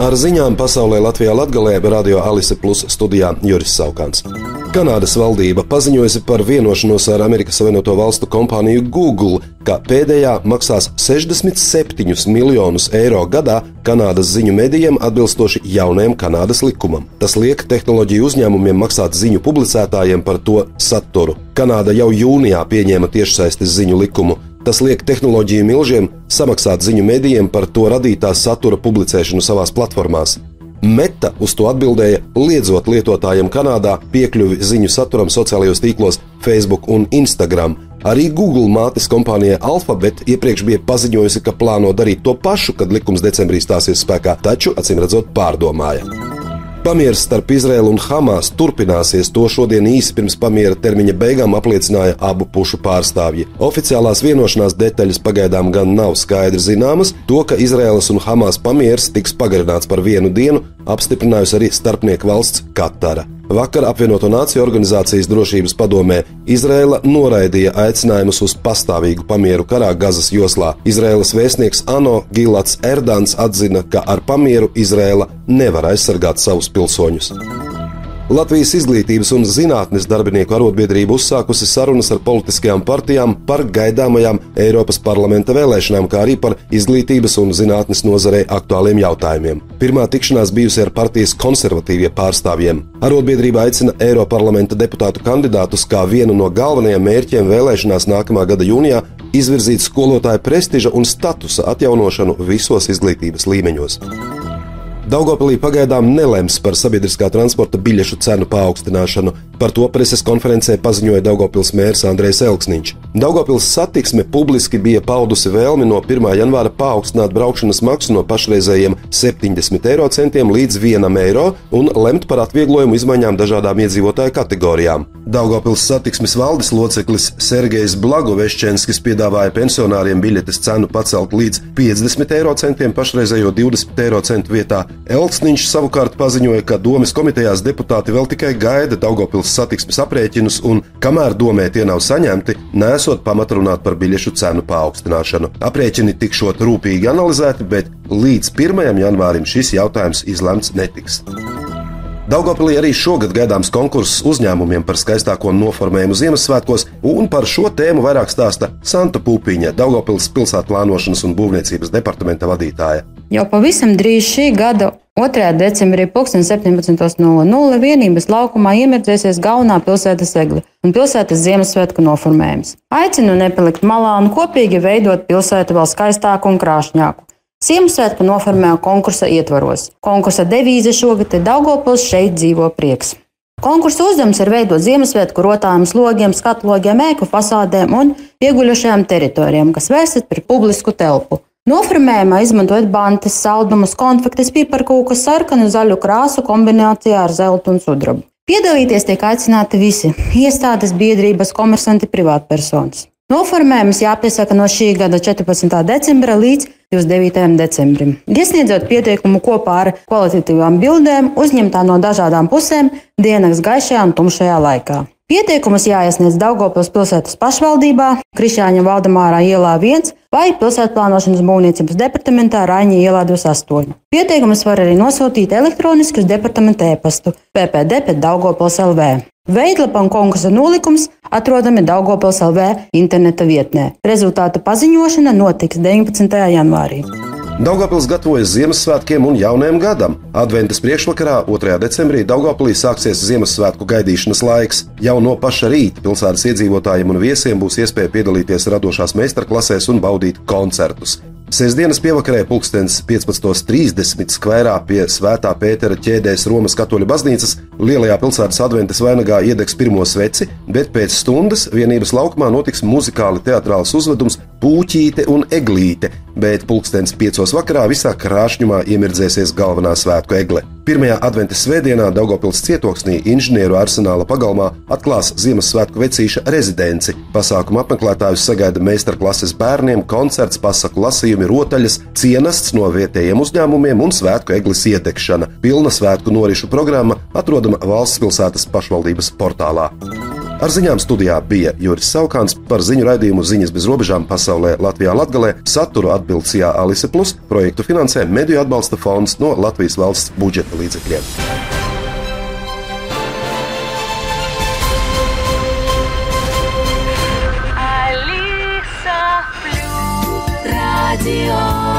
Ar ziņām pasaulē Latvijā Latgalē Radio Alise Plus studijā Juris Saukants. Kanādas valdība paziņojusi par vienošanos ar Amerikas Savienoto Valstu kompāniju Google, ka pēdējā maksās 67 miljonus eiro gadā Kanādas ziņu medijiem atbilstoši jaunajam Kanādas likumam. Tas liek tehnoloģiju uzņēmumiem maksāt ziņu publicētājiem par to saturu. Kanāda jau jūnijā pieņēma tiešsaistes ziņu likumu, Tas liek tehnoloģiju milžiem samaksāt ziņu medijiem par to radītā satura publicēšanu savās platformās. Meta uz to atbildēja, liedzot lietotājiem Kanādā piekļuvi ziņu saturam sociālajos tīklos, Facebook un Instagram. Arī Google mātes kompānijai Alphabet iepriekš bija paziņojusi, ka plāno darīt to pašu, kad likums decembrī stāsies spēkā, taču, acīm redzot, pārdomāja. Pamieris starp Izraēlu un Hamas turpināsies. To šodien īsi pirms pamiera termiņa beigām apliecināja abu pušu pārstāvji. Oficiālās vienošanās detaļas pagaidām gan nav skaidri zināmas. To, ka Izraēlas un Hamas pamieris tiks pagarināts par vienu dienu, apstiprinājusi arī starpnieku valsts Katara. Vakar apvienoto nāciju organizācijas drošības padomē Izraela noraidīja aicinājumus uz pastāvīgu pamieru karā Gazas joslā. Izraēlas vēstnieks Ano Gilats Erdāns atzina, ka ar pamieru Izraela nevar aizsargāt savus pilsoņus. Latvijas izglītības un zinātnes darbinieku arotbiedrība uzsākusi sarunas ar politiskajām partijām par gaidāmajām Eiropas parlamenta vēlēšanām, kā arī par izglītības un zinātnes nozarei aktuāliem jautājumiem. Pirmā tikšanās bijusi ar partijas konservatīvie pārstāvjiem. Arotbiedrība aicina Eiroparlamenta deputātu kandidātus kā vienu no galvenajiem mērķiem vēlēšanās nākamā gada jūnijā izvirzīt skolotāju prestiža un statusa atjaunošanu visos izglītības līmeņos. Daugopilī pagaidām nelems par sabiedriskā transporta biļešu cenu paaugstināšanu. Par to preses konferencē paziņoja Daugopils mērs Andrēs Elksniņš. Daugopils satiksme publiski bija paudusi vēlmi no 1. janvāra paaugstināt braukšanas maksu no pašreizējiem 70 eiro centiem līdz 1 eiro un lemt par atvieglojumu izmaiņām dažādām iedzīvotāju kategorijām. Daugopils satiksmes valdes loceklis Sergejs Blagovešķenskis piedāvāja pensionāriem biļetes cenu pacelt līdz 50 eiro centiem pašreizējo 20 eiro centu vietā, Elksniņš savukārt paziņoja, ka domas komitejās deputāti vēl tikai gaida Daugopils satiksmes aprēķinus, un kamēr domē tie nav saņemti, nesot pamata runāt par biļešu cenu paaugstināšanu. Aprēķini tikšot rūpīgi analizēti, bet līdz 1. janvārim šis jautājums izlemts netiks. Daugopilī arī šogad gaidāms konkurss uzņēmumiem par skaistāko noformējumu Ziemassvētkos, un par šo tēmu vairāk stāsta Santa Pupiņa, Daugopils pilsētu plānošanas un būvniecības departamenta vadītāja. Jau pavisam drīz šī gada 2. decembrī 17.00 vienības laukumā iemirdzēsies galvenā pilsētas egli un pilsētas Ziemassvētku noformējums. Aicinu nepalikt malā un kopīgi veidot pilsētu vēl skaistāku un krāšņāku. Ziemassvētku noformēja konkursa ietvaros. Konkursa devīze šogad ir Daugopils šeit dzīvo prieks. Konkursa uzdevums ir veidot Ziemassvētku rotājumus logiem, skatlogiem, ēku fasādēm un ieguļošajām teritorijām, kas vērstas par publisku telpu. Noformējumā izmantojot bantas, saldumus, konfektes, piparkūku, sarkanu, zaļu krāsu kombinācijā ar zeltu un sudrabu. Piedalīties tiek aicināti visi - iestādes, biedrības, komersanti, privātpersonas. Noformējums jāpiesaka no šī gada 14. decembra līdz 29. decembrim. Iesniedzot pieteikumu kopā ar kvalitatīvām bildēm, uzņemtā no dažādām pusēm dienas gaišajā un tumšajā laikā. Pieteikumus jāiesniedz Daugopils pilsētas pašvaldībā, Krišāņa Valdemārā ielā 1 vai pilsētplānošanas būvniecības departamentā Raņa ielā 28. Pieteikumus var arī nosūtīt elektroniski uz departamenta e-pastu ppd.daugopils LV. Veidlapa un konkursa nolikums atrodami Daugopils LV interneta vietnē. Rezultātu paziņošana notiks 19. janvārī. Daugopils gatavojas Ziemassvētkiem un jaunajam gadam. Adventas priekšvakarā, 2. decembrī, Daugopilī sāksies Ziemassvētku gaidīšanas laiks. Jau no paša rīta pilsētas iedzīvotājiem un viesiem būs iespēja piedalīties radošās meistarklasēs un baudīt koncertus. Sēdesdienas pievakarē, pulkstenis 15.30 skverā pie Svētā Pētera ķēdēs Romas katoļu baznīcas lielajā pilsētas adventas vainagā iedegs pirmo sveci, bet pēc stundas vienības laukumā notiks muzikāli teātrāls uzvedums Pūķīte un Eglīte, bet pulkstenis piecos vakarā visā krāšņumā iemirdzēsies galvenā svētku egle. Pirmajā adventas svētdienā Daugopils cietoksnī inženieru arsenāla pagalmā atklās Ziemassvētku vecīša rezidenci. Pasākuma apmeklētājus sagaida meistarklases bērniem, koncerts, pasaku lasījumi, rotaļas, cienasts no vietējiem uzņēmumiem un svētku eglis iedegšana. Pilna svētku norišu programma atrodama valsts pilsētas pašvaldības portālā. Ar ziņām studijā bija Juris Saukants par ziņu raidījumu ziņas bez robežām pasaulē Latvijā Latgalē, saturu atbildsījā Alise Plus, projektu finansē Mediju atbalsta fonds no Latvijas valsts budžeta līdzekļiem. Alisa Plus Radio